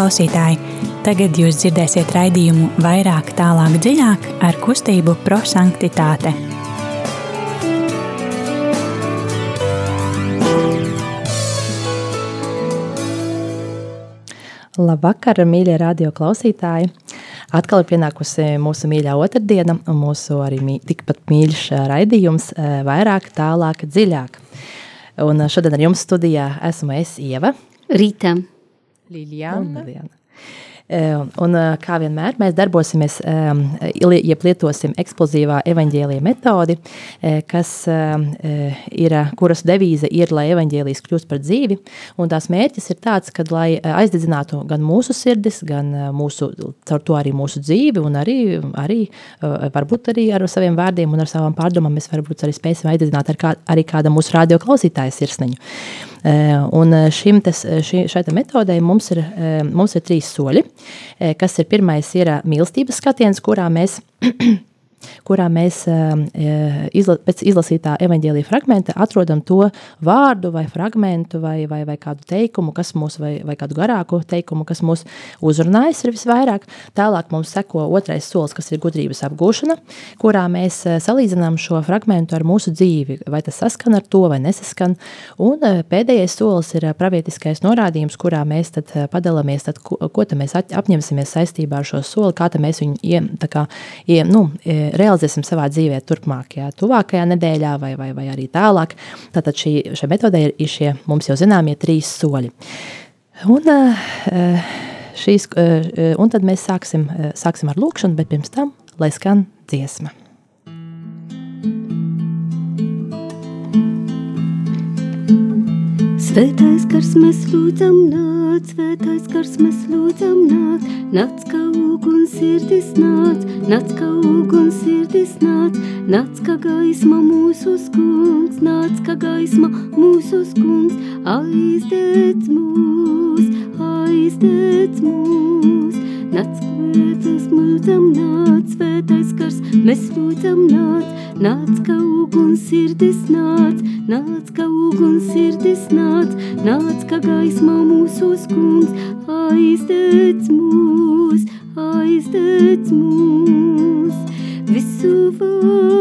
klausītāji! Tagad jūs dzirdēsiet raidījumu vairāk, tālāk, dziļāk ar kustību prosanktitāte. Labvakar, mīļie radio klausītāji! Atkal ir pienākusi mūsu mīļā otrdiena un mūsu arī mī, tikpat mīļš raidījums vairāk, tālāk, dziļāk. Un šodien ar jums studijā esmu es Ieva. Rīta. Liljana. Liljana. Un kā vienmēr mēs darbosimies, ja lietosim eksplozīvā evaņģēlija metodi, kas ir, kuras devīze ir, lai evaņģēlijs kļūst par dzīvi, un tās mērķis ir tāds, kad lai aizdedzinātu gan mūsu sirdis, gan mūsu, caur to arī mūsu dzīvi, un arī, arī varbūt arī ar saviem vārdiem un ar savām pārdomām mēs varbūt arī spēsim aizdedzināt ar kā, arī kāda mūsu radio klausītāja sirsniņu. Un šim tas, šī, šai metodei mums ir, mums ir trīs soļi, kas ir pirmais ir mīlestības skatiens, kurā mēs kurā mēs izla, pēc izlasītā evaņģēlīja fragmenta atrodam to vārdu vai fragmentu vai, vai, vai kādu teikumu, kas mūs, vai, vai kādu garāku teikumu, kas mūs uzrunājas ir visvairāk. Tālāk mums seko otrais solis, kas ir gudrības apgūšana, kurā mēs salīdzinām šo fragmentu ar mūsu dzīvi, vai tas saskan ar to vai nesaskan. Un pēdējais solis ir pravietiskais norādījums, kurā mēs tad padalāmies, tad, ko, ko mēs apņemsimies saistībā ar šo soli, kā mēs viņu ie, kā, ie, nu, realizēsim savā dzīvē turpmākajā, tuvākajā nedēļā vai, vai, vai arī tālāk. Tātad šī, šai metodē ir šie mums jau zināmie trīs soļi. Un, eh, šīs, eh, un tad mēs sāksim, eh, sāksim ar lūkšanu, bet pirms tam, lai skan dziesma. Svētais gars mēs lūdzam nāc, svētais gars mēs lūdzam nāc, nāc kā uguns sirdis nāc, nāc kā uguns sirdis nāc, nāc kā gaisma mūsu skungs, nāc kā gaisma mūsu skungs, aizdēc mūs, aizdēc mūs, nāc svētais lūdzam nāc, svētais gars mēs lūdzam nāc, nāc kā uguns sirdis nāc, nāc kā uguns sirdis nāc, nāc, nāc, kā gaismā mūsu skunds, aizdēc mūs, aizdēc mūs. Visu varenais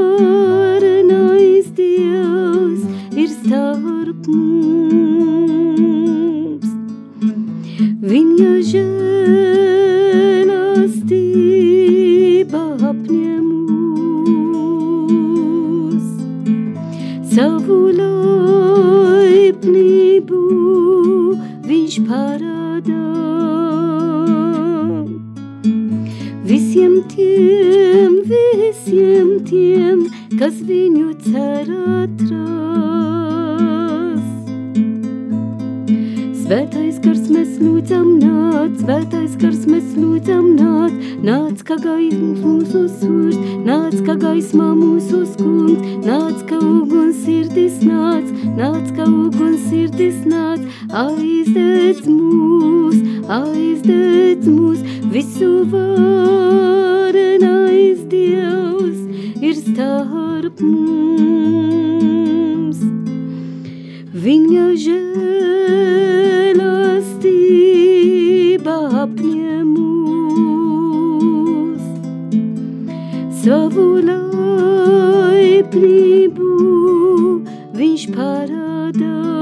parādā.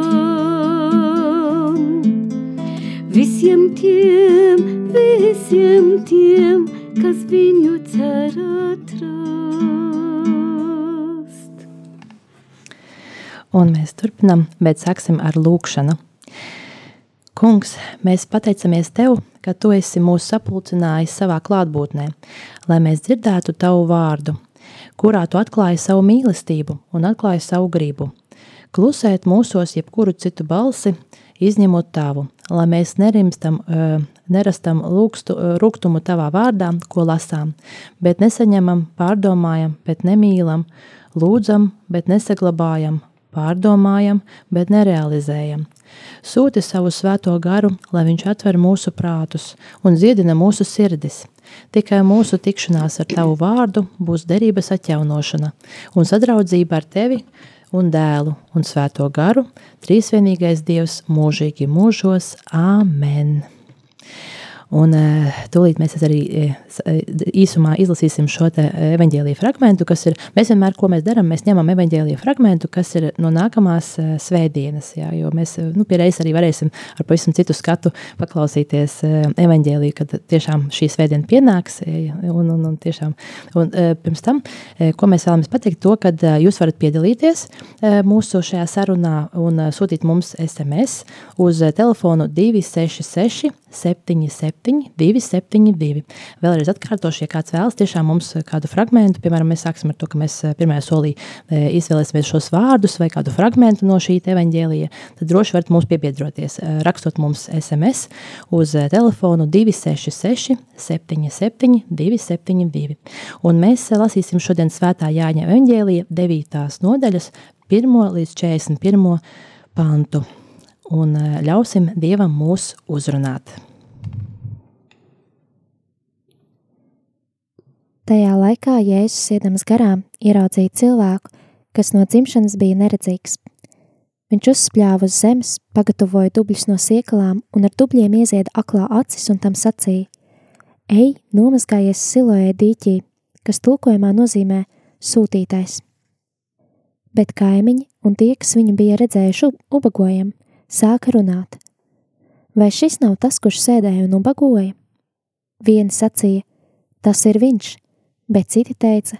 Visiem tiem, visiem tiem, kas viņu cer atrast. Un mēs turpinām, bet sāksim ar lūkšanu. Kungs, mēs pateicamies Tev, ka Tu esi mūs sapulcinājis savā klātbūtnē, lai mēs dzirdētu Tavu vārdu, kurā Tu atklāji savu mīlestību un atklāji savu gribu. Klusēt mūsos jebkuru citu balsi, izņemot Tavu, lai mēs nerimstam, nerastam lūkstu, rūgtumu Tavā vārdā, ko lasām, bet nesaņemam, pārdomājam, bet nemīlam, lūdzam, bet nesaglabājam, pārdomājam, bet nerealizējam. Sūti savu svēto garu, lai viņš atver mūsu prātus un dziedina mūsu sirdis. Tikai mūsu tikšanās ar tavu vārdu būs derības atjaunošana un sadraudzība ar tevi un dēlu un svēto garu, trīsvienīgais Dievs mūžīgi mūžos. Āmen! Un tūlīt mēs arī īsumā izlasīsim šo te evaņģēlīju fragmentu, kas ir, mēs vienmēr, ko mēs darām, mēs ņemam evaņģēlīju fragmentu, kas ir no nākamās svētdienas, jā, jo mēs, nu, pie reizes arī varēsim ar pavisam citu skatu paklausīties evaņģēlīju, kad tiešām šī svētdiena pienāks, un, un, un tiešām, un pirms tam, ko mēs vēlamies pateikt, to, kad jūs varat piedalīties mūsu šajā sarunā un sūtīt mums SMS uz telefonu 266 77, 272. Vēlreiz atkārtošu, ja kāds vēlas tiešām mums kādu fragment, piemēram, mēs sāksim ar to, ka mēs eh, pirmajā solī eh, izvēlēsimies šos vārdus vai kādu fragment no šī evaņģēlija, tad droši varat mums piebiedroties, eh, rakstot mums SMS uz telefonu 266 77 272. Un mēs lasīsim šodien svētā Jāņa evaņģēlija 9. nodaļas 1 līdz 41 pantu un eh, ļausim Dievam mūs uzrunāt. Tajā laikā Jēzus iedams garām ieraudzīja cilvēku, kas no dzimšanas bija neredzīgs. Viņš uzspļāva uz zemes, pagatavoja dubļus no siekalām un ar dubļiem iezieda aklā acis un tam sacīja: Ej, nomazgājies siloē dīķī, kas tulkojumā nozīmē sūtītais. Bet kaimiņi un tie, kas viņu bija redzējuši ubagojam, sāka runāt. Vai šis nav tas, kurš sēdēja un ubagoja? Viena sacīja, tas ir viņš, bet citi teica,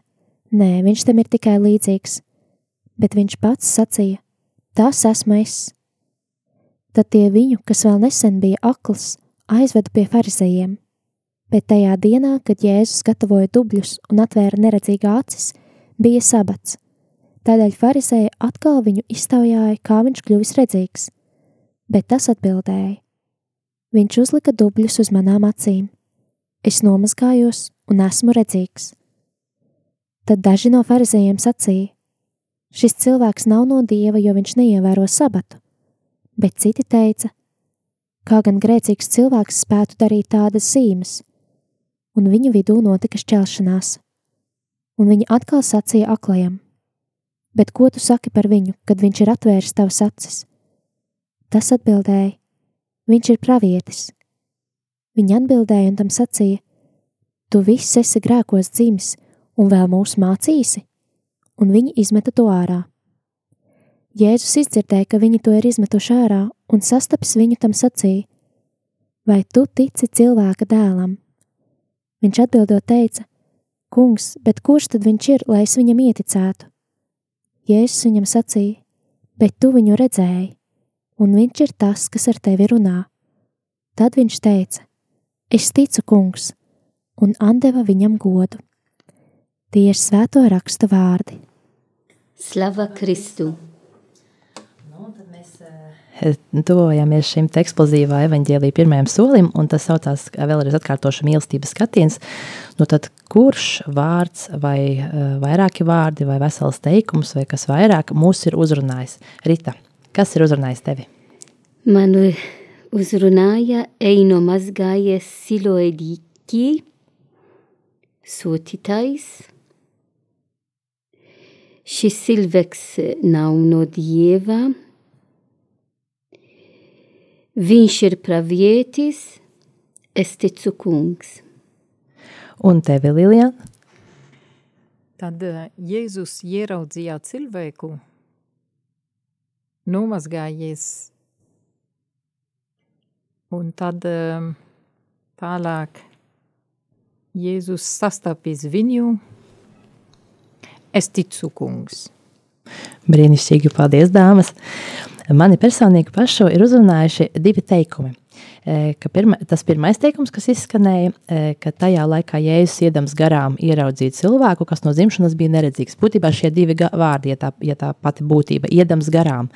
nē, viņš tam ir tikai līdzīgs, bet viņš pats sacīja, tas esmu es. Tad tie viņu, kas vēl nesen bija akls, aizveda pie farizējiem, bet tajā dienā, kad Jēzus gatavoja dubļus un atvēra neredzīgā acis, bija sabats. Tādēļ farizēji atkal viņu iztaujāja, kā viņš kļuvis redzīgs bet tas atbildēja: Viņš uzlika dubļus uz manām acīm. Es nomazgājos un esmu redzīgs. Tad daži no farizējiem sacīja: Šis cilvēks nav no dieva, jo viņš neievēro sabatu, bet citi teica: Kā gan grēcīgs cilvēks spētu darīt tādas zīmes, un viņu vidū notika šķelšanās. Un viņi atkal sacīja aklajam: Bet ko tu saki par viņu, kad viņš ir atvēris tavas acis? Tas atbildēja: Viņš ir pravietis. Viņa atbildēja un tam sacīja: Tu viss esi grēkos dzimis un vēl mūs mācīsi, un viņi izmeta to ārā. Jēzus izdzirdēja, ka viņi to ir izmetuši ārā, un sastapis viņu tam sacīja: Vai tu tici cilvēka dēlam? Viņš atbildot teica: Kungs, bet kurš tad viņš ir, lai es viņam ieticētu? Jēzus viņam sacīja: Bet tu viņu redzēji, un viņš ir tas, kas ar tevi runā. Tad viņš teica: Es ticu, kungs, un deva viņam godu. Tie ir svēto rakstu vārdi. Slava Kristu! Nu, eh, tuvojamies šim eksplozīvā evaņģēlīja pirmajam solim, un tas saucās, vēlreiz atkārtošu, mīlestības skatiens. Nu tad kurš vārds vai uh, vairāki vārdi vai vesels teikums vai kas vairāk mūs ir uzrunājis? Rita, Kas ir uzrunājis tevi? Man uzrunāja Eino mazgājies siloedīki, sūtītājs. Šis cilvēks nav no dieva. Viņš ir pravietis, es ticu kungs. Un tevi, Lilian? Tad eh, Jēzus ieraudzīja cilvēku, nomazgājies. Un tad um, tālāk Jēzus sastapīs viņu. Es ticu, kungs. Brīnišķīgi, paldies, dāmas! Mani personīgi pašu ir uzrunājuši divi teikumi – ka pirma, tas pirmais teikums, kas izskanēja, ka tajā laikā Jēzus iedams garām ieraudzīt cilvēku, kas no dzimšanas bija neredzīgs. Būtībā šie divi vārdi, ja tā, ja tā pati būtība, iedams garām.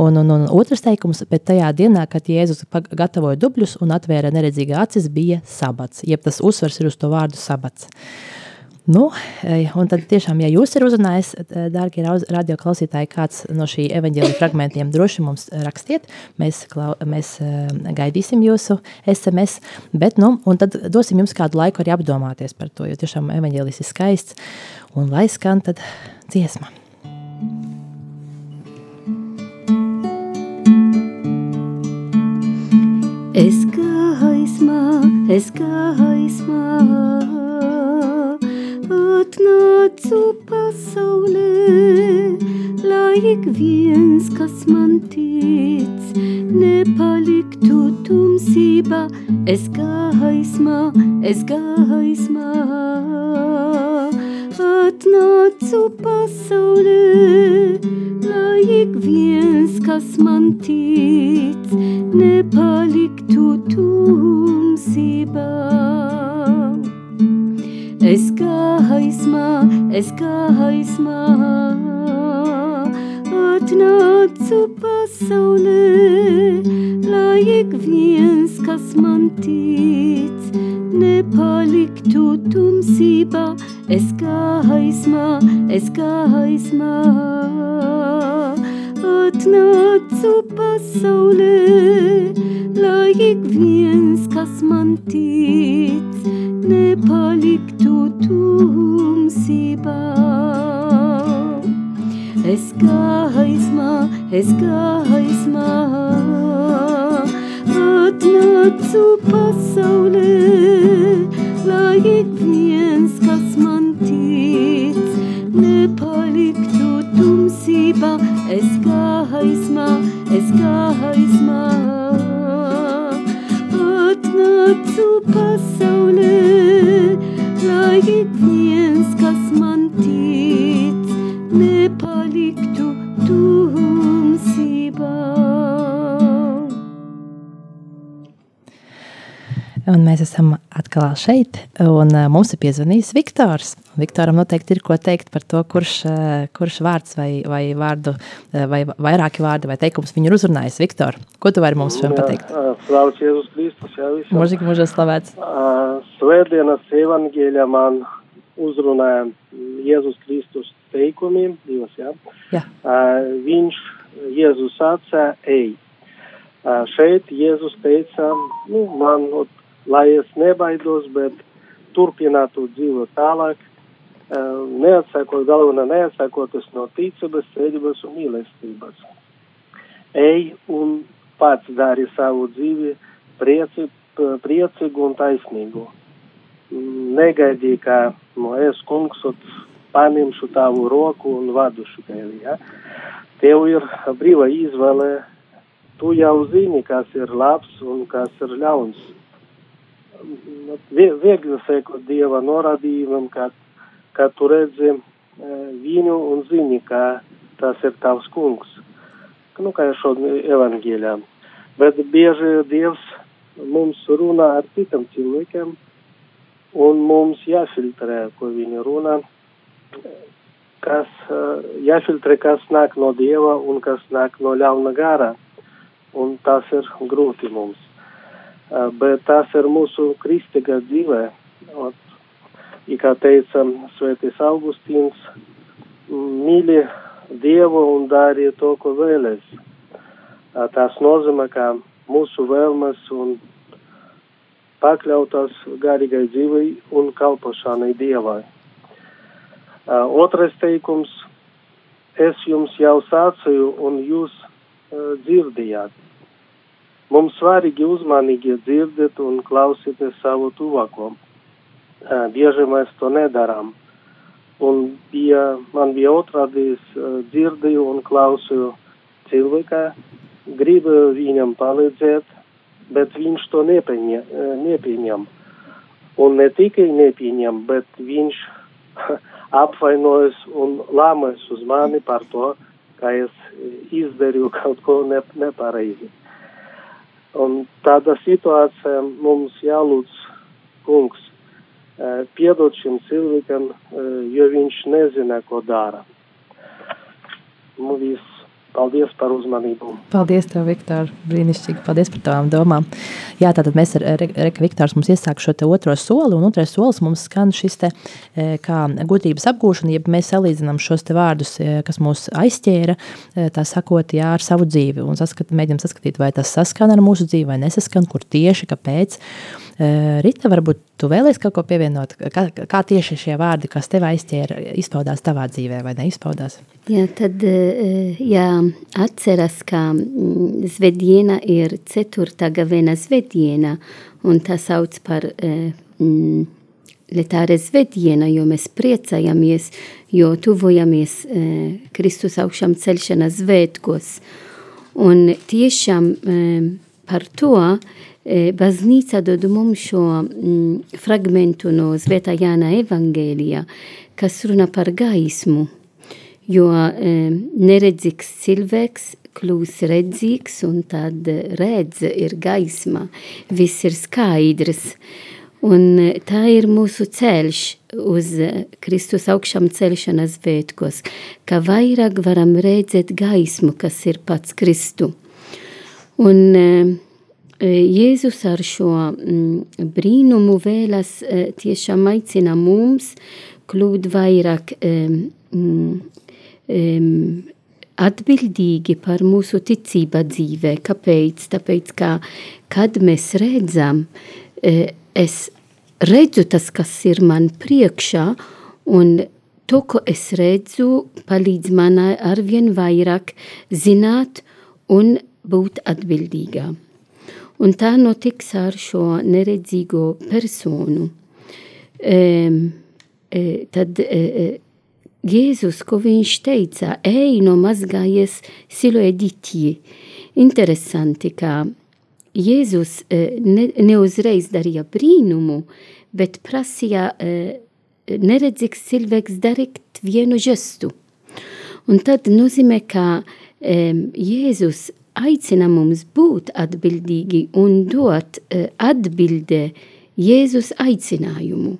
Un, un, un otrs teikums, bet tajā dienā, kad Jēzus gatavoja dubļus un atvēra neredzīgā acis, bija sabats, jeb tas uzsvars ir uz to vārdu sabats. Nu, un tad tiešām, ja jūs ir uzrunājis, eh, dārgie radio klausītāji, kāds no šī evaņģēlija fragmentiem droši mums rakstiet, mēs, klau, mēs eh, gaidīsim jūsu SMS, bet, nu, un tad dosim jums kādu laiku arī apdomāties par to, jo tiešām evaņģēlis ir skaists, un lai skan tad dziesma. Es gaismā es gaismā. Atnācu pasaulē, lai ik viens, kas man tic, nepaliktu tumsībā, es gaismā, es gaismā. Atnācu pasaulē, lai ik viens, kas man tic, nepaliktu tumsībā. Es gaismā, es gaismā, atnācu pasaulē, lai ik viens, kas man tic, nepaliktu tumsībā, es gaismā, es gaismā. Atnācu pasaulē, lai ik viens, kas man tic, es gaismā, atnācu pasaulē, atkal šeit, un uh, mums ir piezvanījis Viktors. Viktoram noteikti ir ko teikt par to, kurš, uh, kurš vārds vai, vai vārdu, uh, vai vairāki vārdi vai teikums viņu ir uzrunājis. Viktor, ko tu vari mums šodien pateikt? Slavēts Jēzus Kristus, jā, visam. Mūžīgi mūžos slavēts. Svētdienas evangēļa man uzrunāja Jēzus Kristus teikumiem, divas, jā. Jā. Viņš, Jēzus sacīja, ej. Šeit Jēzus teica, nu, man, ot, lai es nebaidos, bet turpinātu dzīvot tālāk, uh, neatsakot, galvenā neatsakoties no ticības, cerības un mīlestības. Ej un pats dari savu dzīvi prieci, priecīgu un taisnīgu. Negaidīji, ka no es kungs paņemšu tavu roku un vadušu tevi. Ja? Tev ir brīva izvēle. Tu jau zini, kas ir labs un kas ir ļauns. Vie- Viegli sekot Dieva norādījumam, kad, kad tu redzi e, viņu un zini, ka tas ir tavs kungs. Nu, kā jau šodien evangēlijā. Bet bieži Dievs mums runā ar citiem cilvēkiem, un mums jāfiltrē, ko viņi runā, kas eh, jāfiltrē, kas nāk no Dieva un kas nāk no ļauna gara, un tas ir grūti mums. Eh, Bet tas ir mūsu kristīgā dzīvē. Ot, i kā teica Svētais Augustīns, mīli Dievu un dari to, ko vēlēs. Eh, Tas nozīmē, ka mūsu vēlmes un pakļautas garīgai dzīvei un kalpošanai Dievai. Uh, otrais teikums - es jums jau sācīju, un jūs uh, dzirdējāt. Mums svarīgi uzmanīgi dzirdēt un klausīties savu tuvāko. Uh, bieži mēs to nedarām. Un bija, man bija otrādi, es uh, dzirdēju un klausīju cilvēku, gribu viņam palīdzēt, bet viņš to nepieņem. nepieņem. Un ne tikai nepieņem, bet viņš apvainojas un lāmas uz mani par to, ka es izdarīju kaut ko ne, nepareizi. Un tāda situācija mums jālūdz kungs eh, piedot šim cilvēkam, eh, jo viņš nezina, ko dara. Nu, viss. Paldies par uzmanību. Paldies, tev, Viktor. Brīnišķīgi. Paldies par tavām domām. Jā, tātad mēs ar Re- Reka Viktors mums iesāk šo otro soli, un otrais solis mums skan šis te e, kā gudrības apgūšana, ja mēs salīdzinām šos te vārdus, e, kas mūs aizķēra, e, tā sakot, jā, ar savu dzīvi, un saskat, mēģinam saskatīt, vai tas saskan ar mūsu dzīvi, vai nesaskan, kur tieši, kāpēc. Rita, varbūt tu vēlies kaut ko pievienot? Kā, kā tieši šie vārdi, kas tev aizķēra, izpaudās tavā dzīvē vai neizpaudās? Jā, tad jā, atceras, ka mm, Zvedjena ir ceturtā gavena Zvedjena, un tā sauc par mm, Letāre Zvedjena, jo mēs priecājamies, jo tuvojamies Kristus augšām celšanas svētkos. Un tiešām par to baznīca dod mums šo mm, fragmentu no Svētā Jāna evangēlijā, kas runa par gaismu, jo neredzīgs cilvēks kļūs redzīgs un tad redz ir gaisma, viss ir skaidrs. Un tā ir mūsu ceļš uz Kristus augšām celšanas svētkos, ka vairāk varam redzēt gaismu, kas ir pats Kristu. Un Jēzus ar šo brīnumu vēlas tiešām aicina mums kļūt vairāk atbildīgi par mūsu ticība dzīvē. Kāpēc? Tāpēc, ka kad mēs redzam, es redzu tas, kas ir man priekšā, un to, ko es redzu, palīdz man arvien vairāk zināt un būt atbildīgā. Un tā notiks ar šo neredzīgo personu. E, e, tad e, Jēzus, ko viņš teica, ej no mazgājies siloeditī. Interesanti, ka Jēzus ne, neuzreiz darīja brīnumu, bet prasīja neredzīgs cilvēks darīt vienu žestu. Un tad nozīmē, ka Jēzus aicina mums būt atbildīgi un dot atbildē Jēzus aicinājumu.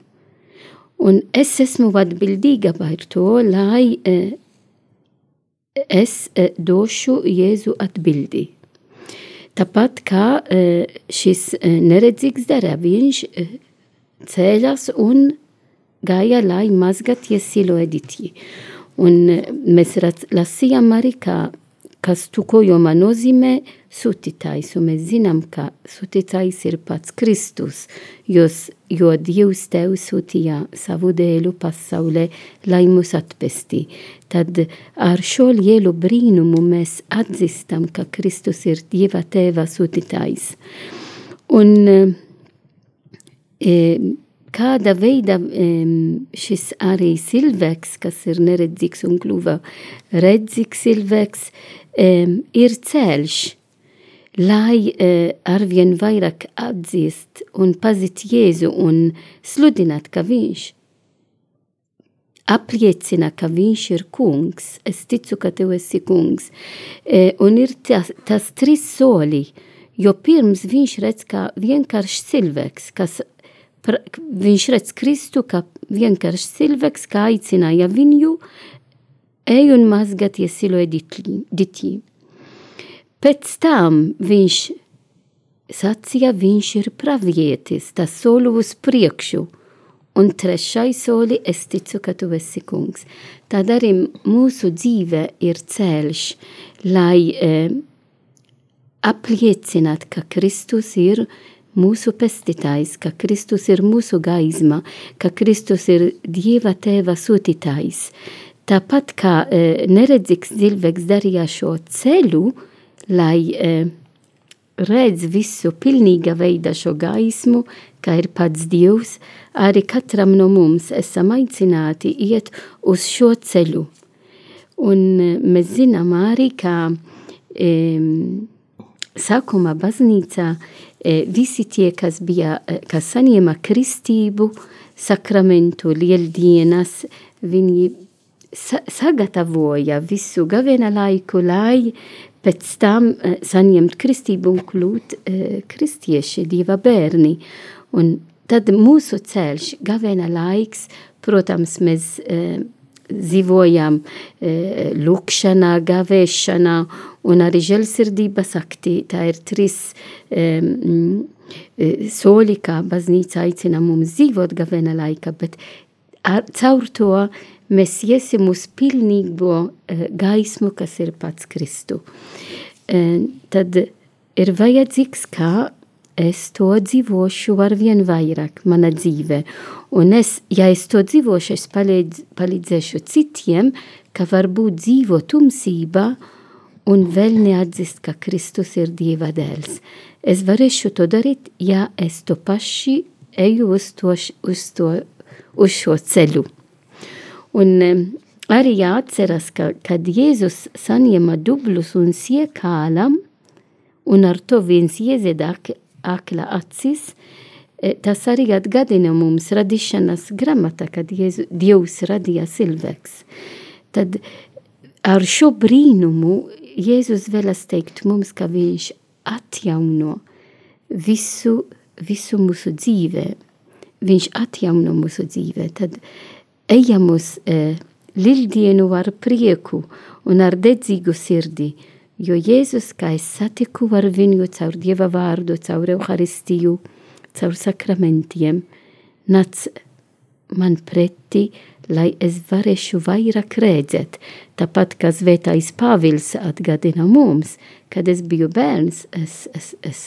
Un es esmu atbildīga par to, lai es došu Jēzu atbildi. Tāpat kā šis neredzīgs dara, viņš cēlās un gāja, lai mazgaties siloeditī. Un mēs lasījām arī, ka kas tukojumā nozīmē sūtītājs, un mēs zinām, ka sūtītājs ir pats Kristus, jos, jo Dievs tev sūtīja savu dēlu pasaulē, lai mūs atpestī. Tad ar šo lielu brīnumu mēs atzīstam, ka Kristus ir Dieva tēva sūtītājs. Un e, kāda veida šis arī cilvēks, kas ir neredzīgs un kļuva redzīgs cilvēks, ir ceļš, lai arvien vairāk atzīst un pazīt Jēzu un sludināt, ka viņš apliecina, ka viņš ir kungs. Es ticu, ka tev esi kungs. Un ir tas, tas trīs soļi, jo pirms viņš redz kā vienkārši cilvēks, kas viņš redz Kristu kā vienkārši cilvēks, kā aicināja viņu ej un mazgaties siloja ditī. Pēc tam viņš sacīja, viņš ir pravietis, tas soli uz priekšu. Un trešais soli, es ticu, ka tu esi kungs. Tad arī mūsu dzīve ir ceļš, lai eh, apliecināt, ka Kristus ir mūsu pestītājs, ka Kristus ir mūsu gaisma, ka Kristus ir Dieva tēva sūtītājs. Tāpat kā e, neredzīgs cilvēks darīja šo ceļu, lai e, redz visu pilnīga veida šo gaismu, kā ir pats Dievs, arī katram no mums esam aicināti iet uz šo ceļu. Un e, mēs zinām arī, ka e, sākumā baznīcā e, visi tie, kas bija, e, kas saņēma kristību, sakramentu, lieldienas, viņi sagatavoja visu gavēna laiku, lai pēc tam uh, saņemt kristību un kļūt uh, kristieši, dieva bērni. Un tad mūsu ceļš, gavēna laiks, protams, mēs uh, dzīvojam lūkšanā, gavēšanā un arī žēlsirdības akti. Tā ir trīs um, soļi, kā baznīca aicina mums dzīvot gavēna laika, bet ar, caur to mēs iesim uz pilnīgo uh, gaismu, kas ir pats Kristu. Uh, tad ir vajadzīgs, kā es to dzīvošu ar vien vairāk mana dzīve. Un es, ja es to dzīvošu, es palīdz, palīdzēšu citiem, ka varbūt dzīvo tumsībā un vēl neatzist, ka Kristus ir Dieva dēls. Es varēšu to darīt, ja es to paši eju uz, to, uz, to, uz šo ceļu. Un arī jāatceras, ka, kad Jēzus saņēma dubļus un siekālam, un ar to viens iezieda akla acis, e, tas arī atgādina mums radīšanas grāmatā, kad Jēzu, Dievs radīja cilvēks. Tad ar šo brīnumu Jēzus vēlas teikt mums, ka viņš atjauno visu, visu mūsu dzīvē. Viņš atjauno mūsu dzīvē. Tad ejam uz e, lieldienu ar prieku un ar dedzīgu sirdi, jo Jēzus, kā es satiku ar viņu caur Dieva vārdu, caur Euharistiju, caur sakramentiem, nāc man pretī, lai es varēšu vairāk redzēt. Tāpat kā Svētais Pāvils atgādina mums, kad es biju bērns, es, es, es,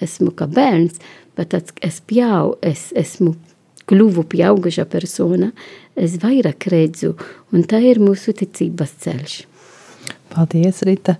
esmu kā bērns, bet es pjau, es esmu kļuvu pieauguša persona, es vairāk redzu, un tā ir mūsu ticības ceļš. Paldies, Rita.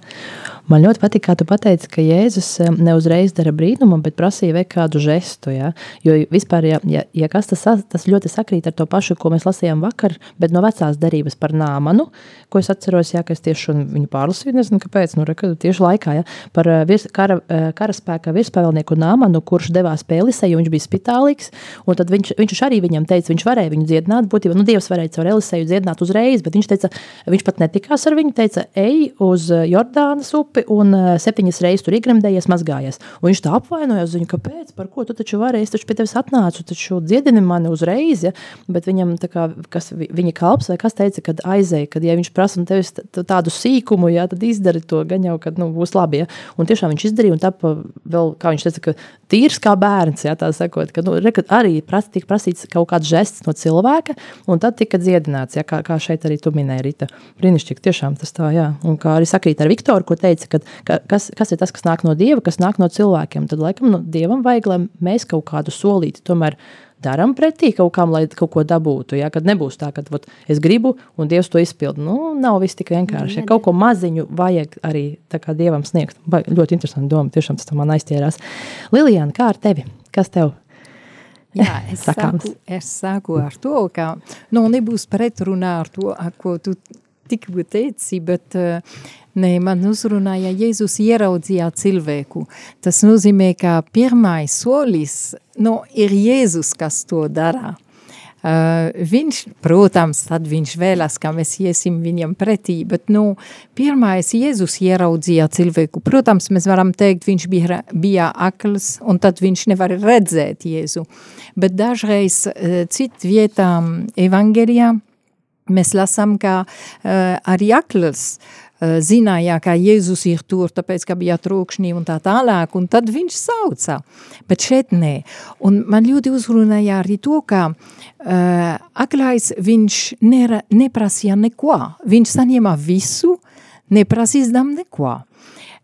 Man ļoti patīk, kā tu pateici, ka Jēzus neuzreiz dara brīnumu, bet prasīja veikt kādu žestu. Ja? Jo vispār, ja, ja, ja kas tas, tas ļoti sakrīt ar to pašu, ko mēs lasījām vakar, bet no vecās derības par nāmanu, ko es atceros, jā, ka es tieši viņu pārlasīju, nezinu, kāpēc, nu, reka, tieši laikā, ja? par virs, kara, karaspēka virspavēlnieku nāmanu, kurš devās pēlisei, jo viņš bija spitālīgs, un tad viņš, viņš arī viņam teica, viņš varēja viņu dziedināt, būtībā, nu, Dievs varēja caur Eliseju dziedināt uzreiz, bet viņš teica, viņš pat netikās ar viņu, teica, ej uz Jordānas upi, upi un uh, septiņas reizes tur iegremdējies, mazgājies. Un viņš tā apvainojās viņu, kāpēc, par ko tu taču vari, es taču pie tevis atnācu, taču dziedini mani uzreiz, ja? bet viņam, kā, kas viņa kalps vai kas teica, kad aizēja, kad ja viņš prasa no tevis tādu sīkumu, ja, tad izdari to gan jau, kad nu, būs labi. Ja? Un tiešām viņš izdarīja un tapa vēl, kā viņš teica, ka tīrs kā bērns, ja tā sakot, ka, nu, re, arī pras, tika prasīts kaut kāds žests no cilvēka, un tad tika dziedināts, ja, kā, kā šeit arī tu minēji, Rita. Brīnišķīgi, tiešām tas tā, jā. Un kā arī sakrīt ar Viktoru, ko teica, ka, ka kas, kas ir tas, kas nāk no Dieva, kas nāk no cilvēkiem. Tad, laikam, no Dievam vajag, lai mēs kaut kādu solīti tomēr darām pretī kaut kam, lai kaut ko dabūtu. Ja? Kad nebūs tā, ka vat, es gribu un Dievs to izpildu. Nu, nav viss tik vienkārši. Ja kaut ko maziņu vajag arī Dievam sniegt. Ba, ļoti interesanti doma, tiešām tas man aizķērās. Lilijāna, kā ar tevi? Kas tev? Jā, es, saku, es saku ar to, ka nu, nebūs pretrunā ar to, ko tu tikko teici, bet uh, Nē, man uzrunāja Jēzus ieraudzīja cilvēku. Tas nozīmē, ka pirmais solis nu, ir Jēzus, kas to dara. Uh, viņš, protams, tad viņš vēlas, ka mēs iesim viņam pretī, bet, nu, pirmais Jēzus ieraudzīja cilvēku. Protams, mēs varam teikt, viņš bija, bija akls, un tad viņš nevar redzēt Jēzu. Bet dažreiz uh, cit vietām evangelijā mēs lasām, ka uh, arī akls uh, zināja, ka Jēzus ir tur, tāpēc, ka bija trūkšņi un tā tālāk, un tad viņš sauca, bet šeit nē. Un man ļoti uzrunāja arī to, ka uh, aklais viņš nera, neprasīja neko, viņš saņēma visu, neprasīdam neko.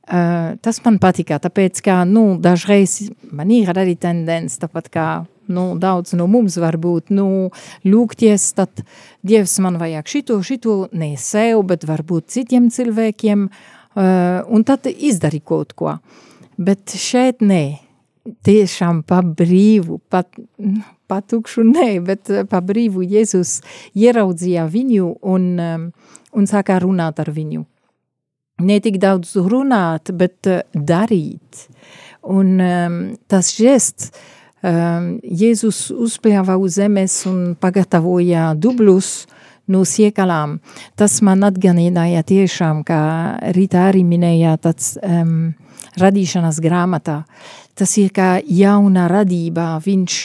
Uh, tas man patika, tāpēc, ka, nu, dažreiz man ir arī tendence, tāpat kā nu, daudz no mums varbūt, nu, lūgties, tad Dievs man vajag šito, šito, ne sev, bet varbūt citiem cilvēkiem, uh, un tad izdari kaut ko. Bet šeit nē, tiešām pa brīvu, pat, pa tukšu nē, bet pa brīvu Jēzus ieraudzīja viņu un, um, un sākā runāt ar viņu. Ne tik daudz runāt, bet uh, darīt. Un um, tas žests, Um, Jēzus uzpļāva uz zemes un pagatavoja dubļus no siekalām. Tas man atganināja tiešām, kā Rita arī minēja, tāds um, radīšanas grāmatā. Tas ir kā jauna radība, viņš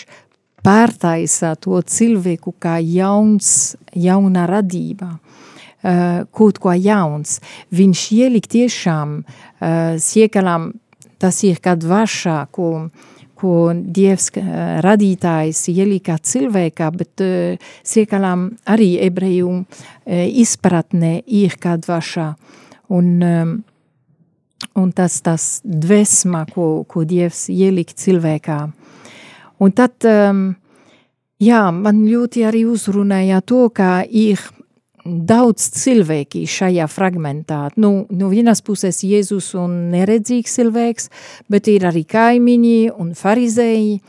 pārtaisa to cilvēku kā jauns, jauna radība. Uh, kaut ko jauns. Viņš ielik tiešām uh, siekalām, tas ir kā dvašā, ko uh, ko Dievs radītājs ielika cilvēkā, bet uh, siekalām arī ebreju uh, izpratnē ir kā dvašā. Un, um, un tas tas dvēsma, ko, ko Dievs ielikt cilvēkā. Un tad, um, jā, man ļoti arī uzrunāja to, ka ir daudz cilvēki šajā fragmentā. Nu, no vienas puses Jēzus un neredzīgs cilvēks, bet ir arī kaimiņi un farizēji,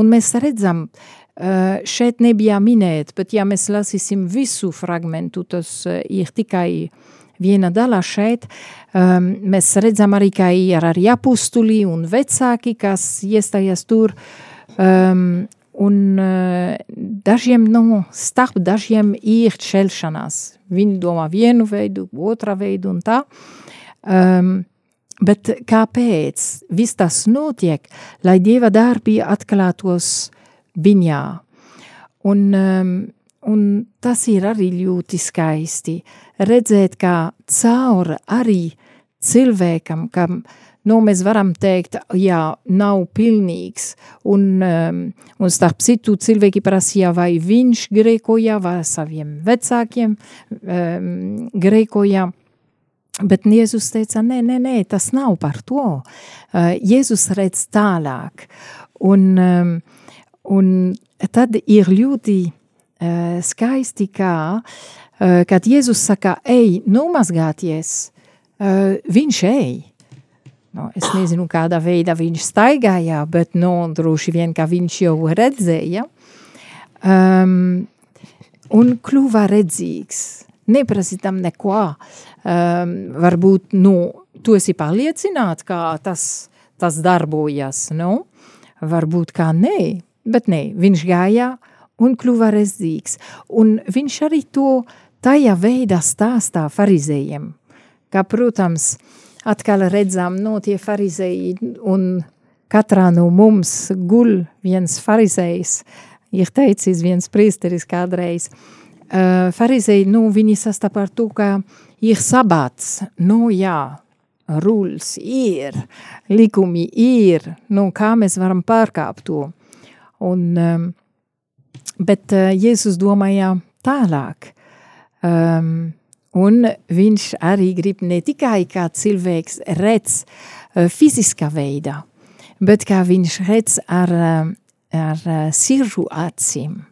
un mēs redzam, uh, šeit nebija minēt, bet ja mēs lasīsim visu fragmentu, tas uh, ir tikai viena daļa šeit, um, mēs redzam arī, ka ir arī apustuli un vecāki, kas iestājas tur, um, un uh, dažiem, nu, starp dažiem ir šelšanās. Viņi domā vienu veidu, otra veidu un tā. Um, bet kāpēc viss tas notiek, lai Dieva darbi atklātos viņā? Un, um, un tas ir arī ļoti skaisti redzēt, kā caur arī cilvēkam, kam nu, mēs varam teikt, jā, nav pilnīgs, un, um, un starp citu cilvēki prasīja, vai viņš grēkoja, vai saviem vecākiem um, grēkoja, bet Jēzus teica, nē, nē, nē, tas nav par to. Uh, Jēzus redz tālāk, un, um, un tad ir ļoti uh, skaisti, kā uh, kad Jēzus saka, ej, nomazgāties, uh, viņš ej. No, es nezinu, kādā veidā viņš staigāja, bet no, droši vien, ka viņš jau redzēja. Um, un kļuva redzīgs. Neprasītam neko. Um, varbūt, nu, tu esi pārliecināts, kā tas, tas darbojas, nu? Varbūt kā nē, bet nē, viņš gāja un kļuva redzīgs. Un viņš arī to uh, tajā veidā stāstā farizējiem, kā, protams, atkal redzam, no tie farizēji un katrā no mums guļ viens farizējs, ir teicis viens priesteris kādreiz, uh, farizēji, nu, viņi sastapa ar to, ka ir sabats, nu, jā, rules ir, likumi ir, nu, kā mēs varam pārkāpt to. Un, um, bet uh, Jēzus domāja tālāk, Um, un viņš arī grib ne tikai kā cilvēks redz uh, fiziskā veidā, bet kā viņš redz ar, uh, ar uh, siržu acīm.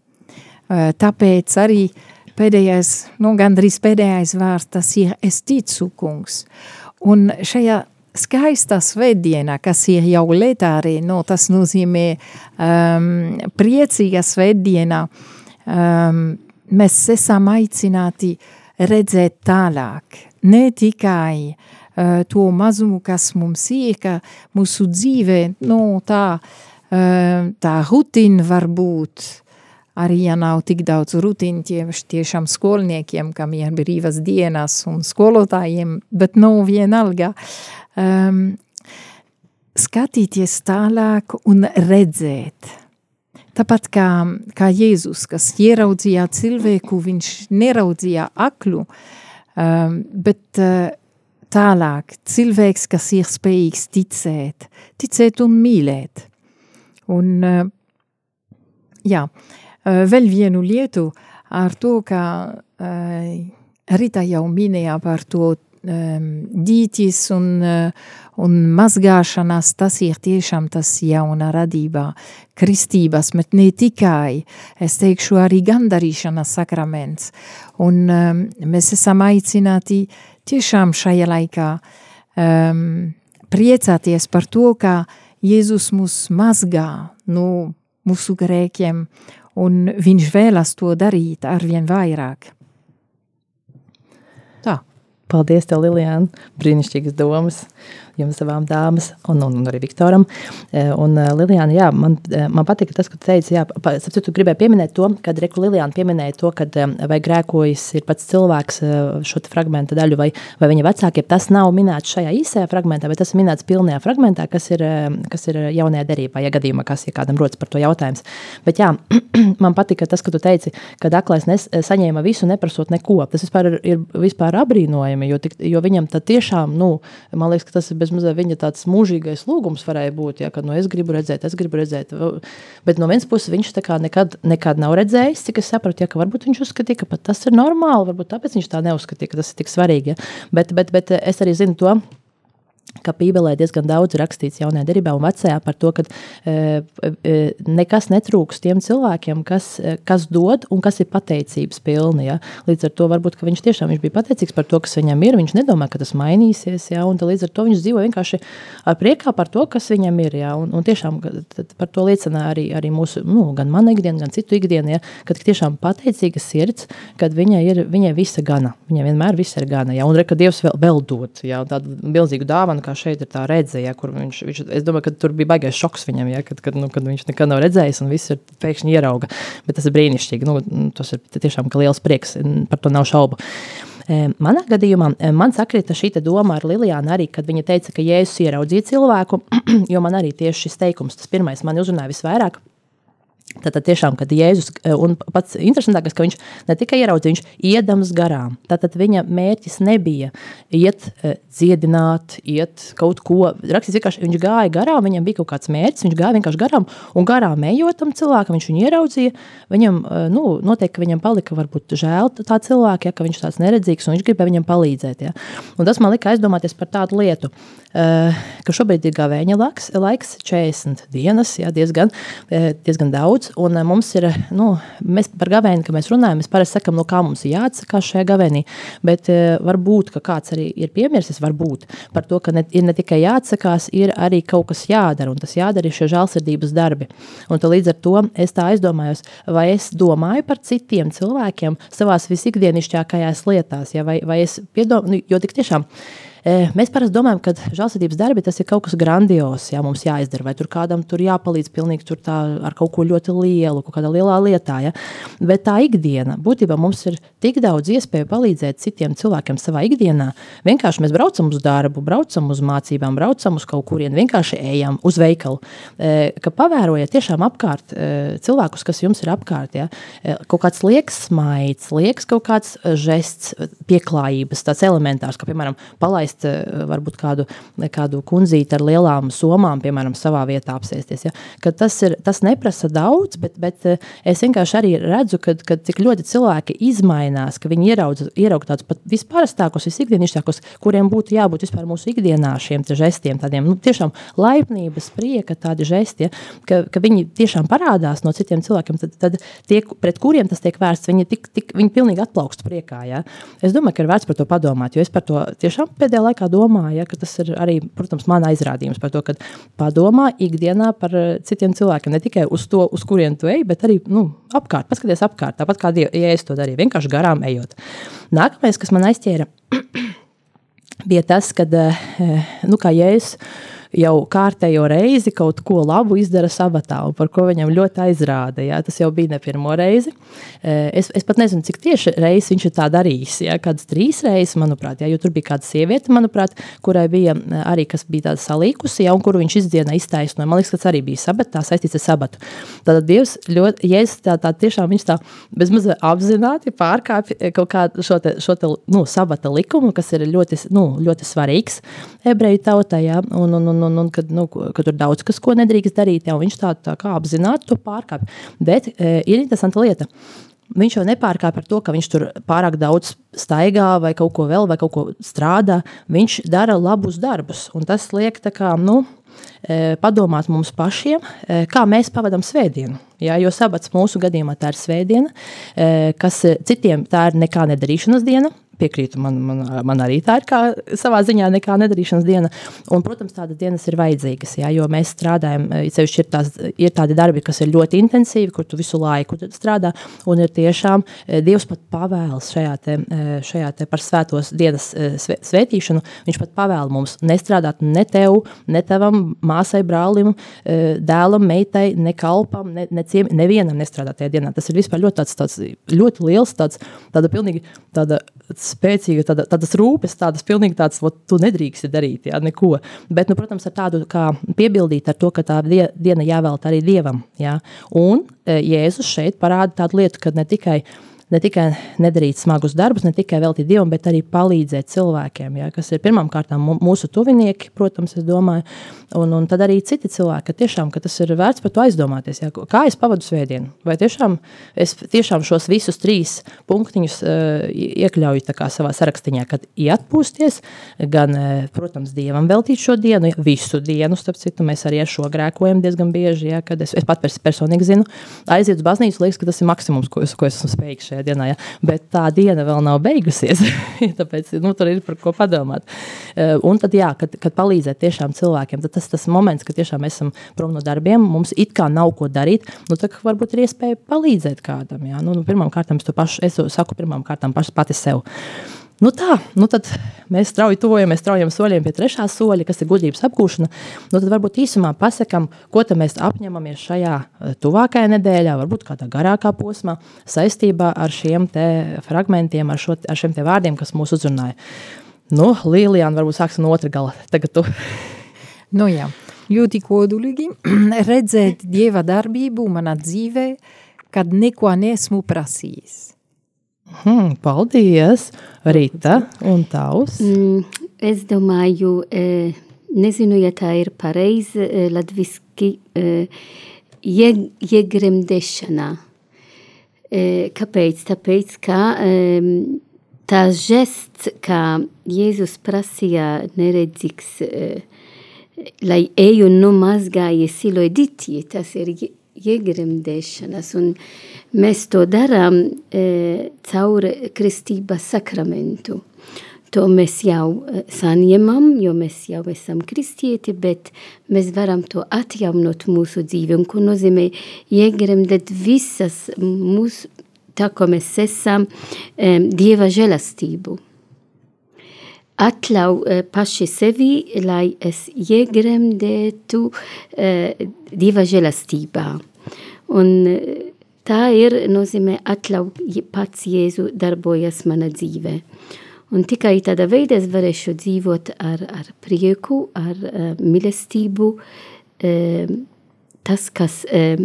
Uh, tāpēc arī pēdējais, nu gandrīz pēdējais vārds, tas ir es ticu kungs. Un šajā skaistā svētdienā, kas ir jau letārī, no tas nozīmē um, priecīga svētdienā, um, mēs esam aicināti redzēt tālāk, ne tikai uh, to mazumu, kas mums ir, ka mūsu dzīve, nu, tā, uh, tā rutīna var būt, arī ja nav tik daudz rutīnu tieši tiešām skolniekiem, kam ir brīvas dienas un skolotājiem, bet nav vienalga. Um, skatīties tālāk un redzēt – Tāpat kā, kā Jēzus, kas ieraudzīja cilvēku, viņš neraudzīja aklu, um, bet uh, tālāk cilvēks, kas ir spējīgs ticēt, ticēt un mīlēt. Un, uh, jā, uh, vēl vienu lietu ar to, ka uh, Rita jau minēja par to um, dītis un, uh, un mazgāšanās, tas ir tiešām tas jauna radībā, kristības, bet ne tikai, es teikšu arī gandarīšanas sakraments. Un um, mēs esam aicināti tiešām šajā laikā um, priecāties par to, ka Jēzus mūs mazgā no mūsu grēkiem, un viņš vēlas to darīt arvien vairāk. Paldies, tev, Lilijāna! Brīnišķīgas domas! Jums savām dāmas, un, un, un arī Viktoram. E, un e, Lilijāna, jā, man, e, man patika tas, ko tu teici, jā, sapratu, tu gribēji pieminēt to, kad Reku Lilijāna pieminēja to, kad vai grēkojas ir pats cilvēks šo fragmenta daļu, vai, vai viņa vecākie, tas nav minēts šajā īsajā fragmentā, bet tas ir minēts pilnajā fragmentā, kas ir, kas ir jaunajā derībā, ja gadījumā, kas ir kādam rodas par to jautājums. Bet jā, man patika tas, ka tu teici, ka aklais nes, saņēma visu, neprasot neko. Tas vispār ir, ir vispār apbrīnojami, jo, tik, jo viņam tad tiešām, nu, man liekas, ka tas ir bezmazliet viņa tāds mūžīgais lūgums varēja būt, ja, kad nu, es gribu redzēt, es gribu redzēt. Bet no vienas puses viņš nekad, nekad nav redzējis, cik es sapratu, ja, ka varbūt viņš uzskatīja, ka tas ir normāli, varbūt tāpēc viņš tā neuzskatīja, ka tas ir tik svarīgi. Ja. Bet, bet, bet es arī zinu to, ka Bībelē diezgan daudz rakstīts jaunajā derībā un vecajā par to, ka e, e, nekas netrūks tiem cilvēkiem, kas, e, kas dod un kas ir pateicības pilni. Ja? Līdz ar to varbūt viņš tiešām viņš bija pateicīgs par to, kas viņam ir. Viņš nedomā, ka tas mainīsies, ja? un līdz ar to viņš dzīvo vienkārši ar priekā par to, kas viņam ir. Ja? Un, un tiešām par to liecina arī, arī mūsu, nu, gan mana ikdiena, gan citu ikdiena, ja? kad tiešām pateicīga sirds, kad viņai ir viņai visa gana. Viņai vienmēr viss ir gana. Ja? Un re, ka Dievs vēl, vēl dod ja? tādu milzīgu dāvanu, kā šeit ir tā redze, ja, kur viņš, viņš, es domāju, ka tur bija baigais šoks viņam, ja, kad, kad, nu, kad viņš nekad nav redzējis un viss ir pēkšņi ierauga, bet tas ir brīnišķīgi, nu, tas ir tiešām liels prieks, par to nav šaubu. E, manā gadījumā e, man sakrita šī doma ar Lilijānu arī, kad viņa teica, ka Jēzus ieraudzīja cilvēku, jo man arī tieši šis teikums, tas pirmais man uzrunāja visvairāk, Tātad tiešām, kad Jēzus, eh, un pats interesantākais, ka viņš ne tikai ieraudzīja, viņš iedams garām. Tātad viņa mērķis nebija iet uh, dziedināt, iet kaut ko. Rakstīs vienkārši, viņš gāja garām, viņam bija kaut kāds mērķis, viņš gāja vienkārši garām, un garām ejot tam cilvēkam, viņš viņu ieraudzīja, viņam, uh, nu, noteikti, viņam palika varbūt žēl tā cilvēka, ja, ka viņš tāds neredzīgs, un viņš gribēja viņam palīdzēt, ja. Un tas man lika aizdomāties par tādu lietu, ka šobrīd ir gavēņa laiks, laiks 40 dienas, ja, diezgan, diezgan daudz, un eh, mums ir, nu, mēs par gavēni, kad mēs runājam, mēs parasti sakam, no kā mums ir jāatsakās šajā gavēnī, bet varbūt, ka kāds arī ir piemirsis, varbūt par to, ka ne, ir ne tikai jāatsakās, ir arī kaut kas jādara, un tas jādara ir šie žālsirdības darbi. Un līdz ar to es tā aizdomājos, vai es domāju par citiem cilvēkiem savās visikdienišķākajās lietās, ja, vai, vai es piedomāju, nu, jo tik tiešām, uh, Eh, mēs parasti domājam, ka žēlsirdības darbi tas ir kaut kas grandios, jā, mums jāizdara, vai tur kādam tur jāpalīdz pilnīgi tur tā ar kaut ko ļoti lielu, kaut kādā lielā lietā. Ja? Bet tā ikdiena, būtībā mums ir tik daudz iespēju palīdzēt citiem cilvēkiem savā ikdienā. Vienkārši mēs braucam uz darbu, braucam uz mācībām, braucam uz kaut kurien, vienkārši ejam uz veikalu. Eh, ka pavērojiet tiešām apkārt eh, cilvēkus, kas jums ir apkārt. Ja? Kaut kāds liekas smaids, liekas kaut kāds žests, pieklājības, tāds elementārs, kā piemēram palaist palaist eh, varbūt kādu, kādu kundzīti ar lielām somām, piemēram, savā vietā apsēsties. Ja? Ka tas, ir, tas neprasa daudz, bet, bet eh, es vienkārši arī redzu, ka, ka cik ļoti cilvēki izmainās, ka viņi ieraudz, ieraudz tādus pat visparastākos, visikdienišķākos, kuriem būtu jābūt vispār mūsu ikdienā šiem žestiem, tādiem nu, tiešām laipnības, prieka tādi žesti, ja? ka, ka viņi tiešām parādās no citiem cilvēkiem, tad, tad tie, pret kuriem tas tiek vērsts, viņi, tik, tik, viņi pilnīgi atplaukst priekā. Ja? Es domāju, ka ir vērts par to padomāt, jo es par to tiešām pēdējā pēdējā laikā domāju, ja, ka tas ir arī, protams, mana aizrādījums par to, ka padomā ikdienā par eh, citiem cilvēkiem, ne tikai uz to, uz kurien tu ej, bet arī nu, apkārt, paskaties apkārt, tāpat kā ja es to darīju, vienkārši garām ejot. Nākamais, kas man aizķēra, bija tas, kad, eh, nu, kā jēzus jau kārtējo reizi kaut ko labu izdara sabatā, un par ko viņam ļoti aizrāda. Jā. Tas jau bija ne pirmo reizi. Eh, es, es pat nezinu, cik tieši reizes viņš ir tā darījis. Jā. Kādas trīs reizes, manuprāt, jā, jo tur bija kāda sieviete, manuprāt, kurai bija arī kas bija tāda salīkusi, jā, un kuru viņš izdienā iztaisnoja. Man liekas, tas arī bija sabatā, saistīts ar sabatu. Tātad Dievs ļoti, ja es tā, tā tiešām viņš tā bezmaz apzināti pārkāpja kaut kādu šo te, šo te, nu, sabata likumu, kas ir ļoti, nu, ļoti svarīgs ebreju tautai, jā, un, un, un, un, un kad, nu, ka tur daudz kas, ko nedrīkst darīt, ja viņš tā, tā kā apzināti to pārkāpj. Bet e, ir interesanta lieta. Viņš jau nepārkāpj par to, ka viņš tur pārāk daudz staigā vai kaut ko vēl, vai kaut ko strādā. Viņš dara labus darbus, un tas liek tā kā, nu, e, padomāt mums pašiem, e, kā mēs pavadām svētdienu. Jā, jo sabats mūsu gadījumā tā ir svētdiena, e, kas citiem tā ir nekā nedarīšanas diena, piekrītu, man, man, man arī tā ir kā savā ziņā nekā nedarīšanas diena. Un, protams, tādas dienas ir vajadzīgas, jā, jo mēs strādājam, sevišķi ir, tās, ir tādi darbi, kas ir ļoti intensīvi, kur tu visu laiku strādā, un ir tiešām Dievs pat pavēls šajā te, šajā te par svētos dienas svētīšanu, viņš pat pavēl mums nestrādāt ne tev, ne tavam māsai, brālim, dēlam, meitai, ne kalpam, ne, ne ciem, nevienam nestrādāt tajā dienā. Tas ir vispār ļoti tāds, tāds ļoti liels, tāds, tāda pilnīgi tāda spēcīga, tāda, tādas rūpes, tādas pilnīgi tādas, ot, tu nedrīksti darīt, jā, neko. Bet, nu, protams, ar tādu kā piebildīt ar to, ka tā die, diena jāvēlta arī Dievam, jā. Un e, Jēzus šeit parāda tādu lietu, ka ne tikai ne tikai nedarīt smagus darbus, ne tikai veltīt Dievam, bet arī palīdzēt cilvēkiem, ja, kas ir pirmām kārtām mūsu tuvinieki, protams, domāju, un, un tad arī citi cilvēki, ka tiešām, ka tas ir vērts par to aizdomāties, ja, kā es pavadu svētdienu, vai tiešām es tiešām šos visus trīs punktiņus uh, iekļauju savā sarakstiņā, kad iatpūsties, gan, uh, protams, Dievam veltīt šo dienu, ja, visu dienu, starp citu, mēs arī ar šo grēkojam diezgan bieži, ja, kad es, es pat personīgi zinu, aiziet uz baznīcu, liekas, ka tas ir maksimums, ko es, ko es esmu spējīgs šajā dienā, ja, bet tā diena vēl nav beigusies, tāpēc, nu, tur ir par ko padomāt. Uh, un tad, jā, kad, kad palīdzēt tiešām cilvēkiem, tad tas, tas moments, kad tiešām esam prom no darbiem, mums it kā nav ko darīt, nu, tad varbūt ir iespēja palīdzēt kādam, jā, nu, nu pirmām kārtām es to pašu, es to saku pirmām kārtām paši pati sev. Nu tā, nu tad mēs strauji tuvojamies straujiem soļiem pie trešā soļa, kas ir gudrības apgūšana. Nu tad varbūt īsumā pasakam, ko mēs apņemamies šajā eh, tuvākajā nedēļā, varbūt kādā garākā posmā, saistībā ar šiem fragmentiem, ar, šo, ar šiem vārdiem, kas mūs uzrunāja. Nu, Līlijāna, varbūt sāksim no otra gala. Tagad tu. Nu jā, ļoti kodolīgi redzēt Dieva darbību manā dzīvē, kad neko nesmu prasījis. Hmm, paldies, Rīta un tavs. Mm, es domāju, e, nezinu, ja tā ir pareizi e, latviski e, iegremdēšana. Kāpēc? Tāpēc, ka tā žests, kā Jēzus prasīja neredzīgs, lai eju nomazgāja siloidīti, tas ir iegremdēšanas. Un mēs to darām e, caur kristības sakramentu. To mēs jau e, saņemam, jo mēs jau esam kristieti, bet mēs varam to atjaunot mūsu dzīvi. Un ko nozīmē iegremdēt visas mūsu, tā kā mēs esam, e, Dieva žēlastību atļauj uh, paši sevi, lai es iegremdētu uh, Dieva žēlastībā. Un uh, tā ir nozīmē atļauj pats Jēzu darbojas mana dzīvē. Un tikai tādā veidā es varēšu dzīvot ar, ar prieku, ar uh, mīlestību. Uh, tas, kas uh,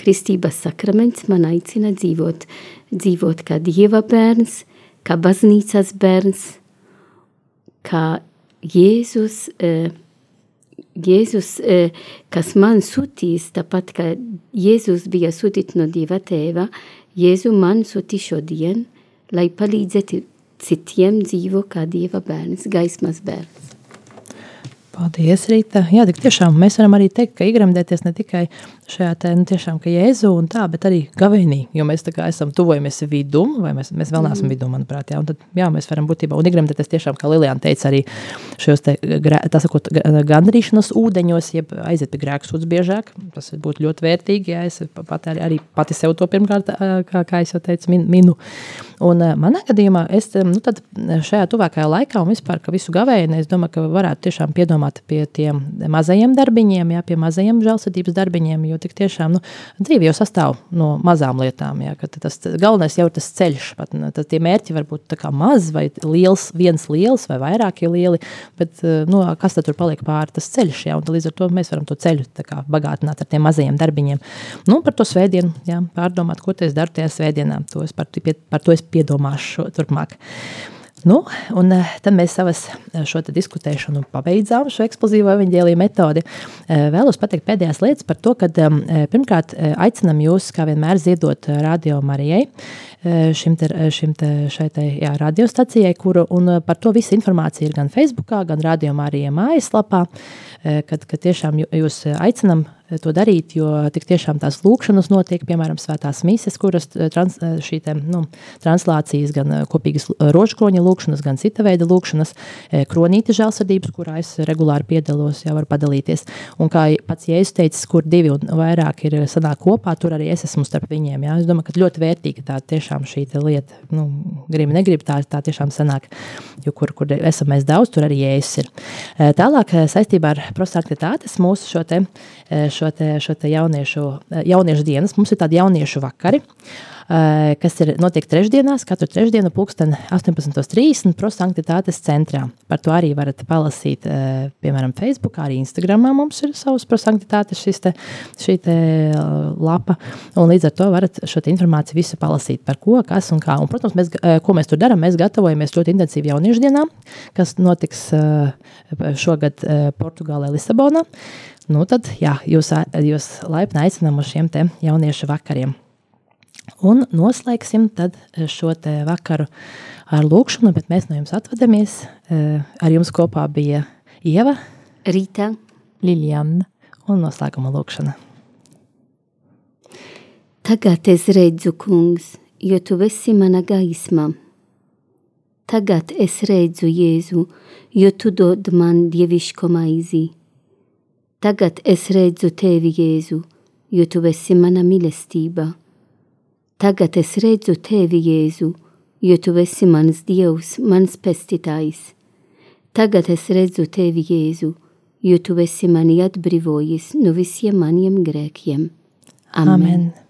kristības sakraments man aicina dzīvot, dzīvot kā Dieva bērns, kā baznīcas bērns, ka Jēzus, uh, Jēzus uh, kas man sūtīs, tāpat kā Jēzus bija sūtīts no Dieva tēva, Jēzu man sūtī šodien, lai palīdzētu citiem dzīvo kā Dieva bērns, gaismas bērns. Paldies, Rīta. Jā, tik tiešām mēs varam arī teikt, ka igremdēties ne tikai šajā te, nu, tiešām, ka Jēzu un tā, bet arī gavēnī, jo mēs tā kā esam tuvojamies vidum, vai mēs, mēs vēl neesam mm. vidum, manuprāt, jā, un tad, jā, mēs varam būtībā, un igremdēties tiešām, kā Liliana teica, arī šajos te, tā sakot, gandrīšanas ūdeņos, jeb aiziet pie grēksūdz biežāk, tas būtu ļoti vērtīgi, jā, es pat arī, arī pati sev to pirmkārt, kā, kā es jau teicu, min, minu. Un manā gadījumā es, nu tad šajā tuvākajā laikā un vispār, ka visu gavēni, es domāju, ka varētu tiešām piedomāt pie tiem mazajiem darbiņiem, jā, pie mazajiem žēlsirdības darbiņiem, jo tik tiešām nu, dzīve jau sastāv no mazām lietām. Jā, tas galvenais jau ir tas ceļš. Pat, tad tie mērķi var būt maz vai liels, viens liels vai vairāki lieli, bet eh, nu, kas tad tur paliek pāri tas ceļš? Jā, līdz ar to mēs varam to ceļu kā, bagātināt ar tiem mazajiem darbiņiem. Nu, par to svētdienu, jā, pārdomāt, ko es daru tajā svētdienā. To es par, par to es piedomāšu turpmāk. Nu, un eh, tad mēs savas eh, šo diskutēšanu pabeidzām, šo eksplozīvo evaņģēlīju metodi. Eh, vēlos pateikt pēdējās lietas par to, ka pirmkārt aicinam jūs, kā vienmēr, ziedot Radio Marijai, šim te, šim te, šai te, jā, radiostacijai, kuru, un par to visu informācija ir gan Facebookā, gan Radio Marijai mājaslapā, kad, kad tiešām jūs aicinam to darīt, jo tik tiešām tās lūkšanas notiek, piemēram, svētās mises, kuras eh, trans, eh, šī te, nu, translācijas, gan eh, kopīgas rožkroņa lūkšanas, gan cita veida lūkšanas, kronīta žēlsirdības, kurā es regulāri piedalos, jau var padalīties. Un kā pats Jēzus teicis, kur divi un vairāk ir sanāk kopā, tur arī es esmu starp viņiem. Jā. Es domāju, ka ļoti vērtīga tā tiešām šī lieta, nu, gribi, negribi, tā, tā tiešām sanāk, jo kur, kur esam mēs daudz, tur arī Jēzus ir. Tālāk saistībā ar prostaktitātes mūsu šo te, šo, te, šo te jauniešu, jauniešu dienas. Mums ir tādi jauniešu vakari. Eh, kas ir notiek trešdienās, katru trešdienu pulksten 18.30 prosanktitātes centrā. Par to arī varat palasīt, eh, piemēram, Facebook, arī Instagramā mums ir savs prosanktitātes šis te, šī te eh, lapa, un līdz ar to varat šo informāciju visu palasīt par ko, kas un kā. Un, protams, mēs, ko mēs tur darām, mēs gatavojamies ļoti intensīvi jauniešu dienām, kas notiks šogad Portugālē, Lisabonā. Nu tad, jā, jūs, jūs laipni aicinām uz šiem te jauniešu vakariem. Un noslēgsim eh, šo vakaru ar lūkšanu, bet mēs no jums atvadamies. Eh, ar jums kopā bija Ieva, Rīta, Liljana un noslēguma lūkšana. Tagad es redzu, kungs, jo tu esi mana gaisma. Tagad es redzu Jēzu, jo tu dod man dievišķo maizi. Tagad es redzu tevi, Jēzu, jo tu esi mana mīlestība. Tagad es redzu tevi, Jēzu, jo tu esi mans dievs, mans pestītājs. Tagad es redzu tevi, Jēzu, jo tu esi mani atbrīvojis no visiem maniem grēkiem. Amen. Amen.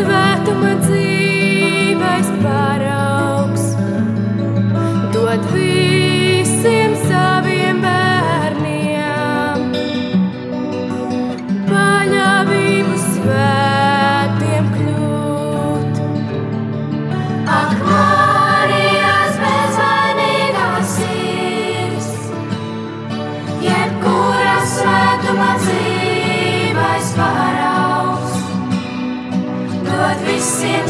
святом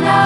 Nana.